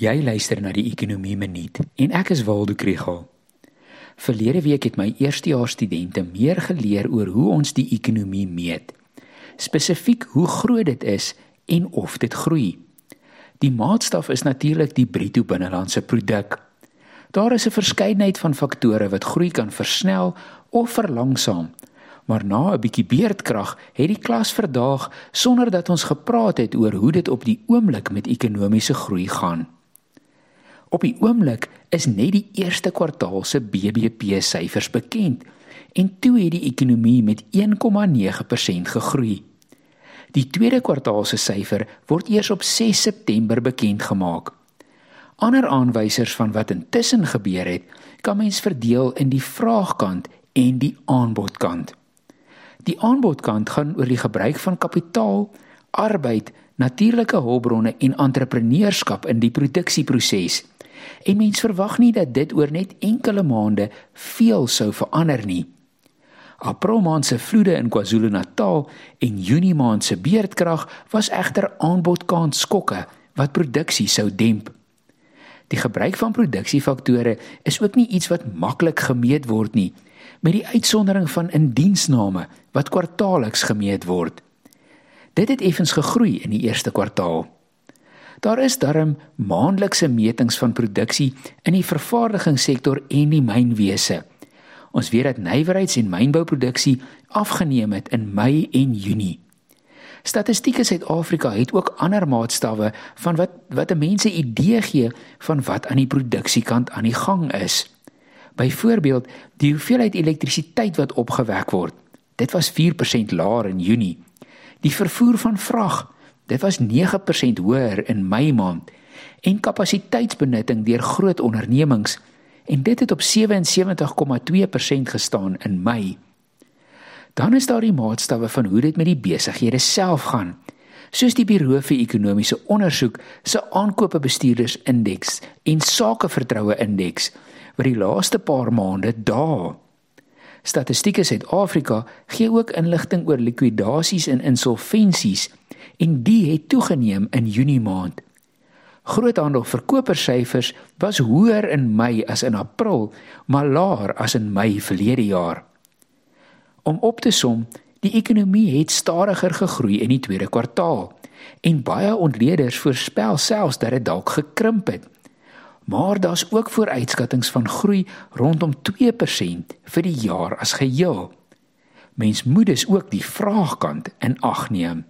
Jy luister na die Ekonomie Minuut en ek is Waldo Krugel. Verlede week het my eerstejaars studente meer geleer oor hoe ons die ekonomie meet. Spesifiek hoe groot dit is en of dit groei. Die maatstaf is natuurlik die bruto binnelandse produk. Daar is 'n verskeidenheid van faktore wat groei kan versnel of verlangsaam. Maar na 'n bietjie beerdkrag het die klas verdaag sonder dat ons gepraat het oor hoe dit op die oomblik met ekonomiese groei gaan. Op die oomblik is net die eerste kwartaal se BBP syfers bekend en toe het die ekonomie met 1,9% gegroei. Die tweede kwartaal se syfer word eers op 6 September bekend gemaak. Ander aanwysers van wat intussen gebeur het, kan mens verdeel in die vraagkant en die aanbodkant. Die aanbodkant gaan oor die gebruik van kapitaal, arbeid, natuurlike hulpbronne en entrepreneurskap in die produksieproses. En mens verwag nie dat dit oor net enkele maande veel sou verander nie. April maand se vloede in KwaZulu-Natal en Junie maand se beerdkrag was egter aanbodkant skokke wat produksie sou demp. Die gebruik van produksiefaktore is ook nie iets wat maklik gemeet word nie, met die uitsondering van indiensname wat kwartaalliks gemeet word. Dit het effens gegroei in die eerste kwartaal. Daar is darm maandelikse metings van produksie in die vervaardigingssektor en die mynwese. Ons weet dat nywerheids- en mynbouproduksie afgeneem het in Mei en Junie. Statistiek Suid-Afrika het ook ander maatstawwe van wat wat 'n mens 'n idee gee van wat aan die produksiekant aan die gang is. Byvoorbeeld, die hoeveelheid elektrisiteit wat opgewek word. Dit was 4% laer in Junie. Die vervoer van vrag Dit was 9% hoër in Mei maand en kapasiteitsbenutting deur groot ondernemings en dit het op 77,2% gestaan in Mei. Dan is daar die maatstawwe van hoe dit met die besighede self gaan. Soos die Buro vir Ekonomiese Onderzoek se aankope bestuurders indeks en sakevertroue indeks wat die laaste paar maande daal. Statistiek Suid-Afrika gee ook inligting oor likwidasies en insolventies en die het toegeneem in Junie maand. Groothandel verkopersyfers was hoër in Mei as in April, maar laer as in Mei verlede jaar. Om op te som, die ekonomie het stadiger gegroei in die tweede kwartaal en baie ontleeders voorspel selfs dat dit dalk gekrimp het. Maar daar's ook vooruitskattinge van groei rondom 2% vir die jaar as geheel. Mens moet dus ook die vraagkant in ag neem.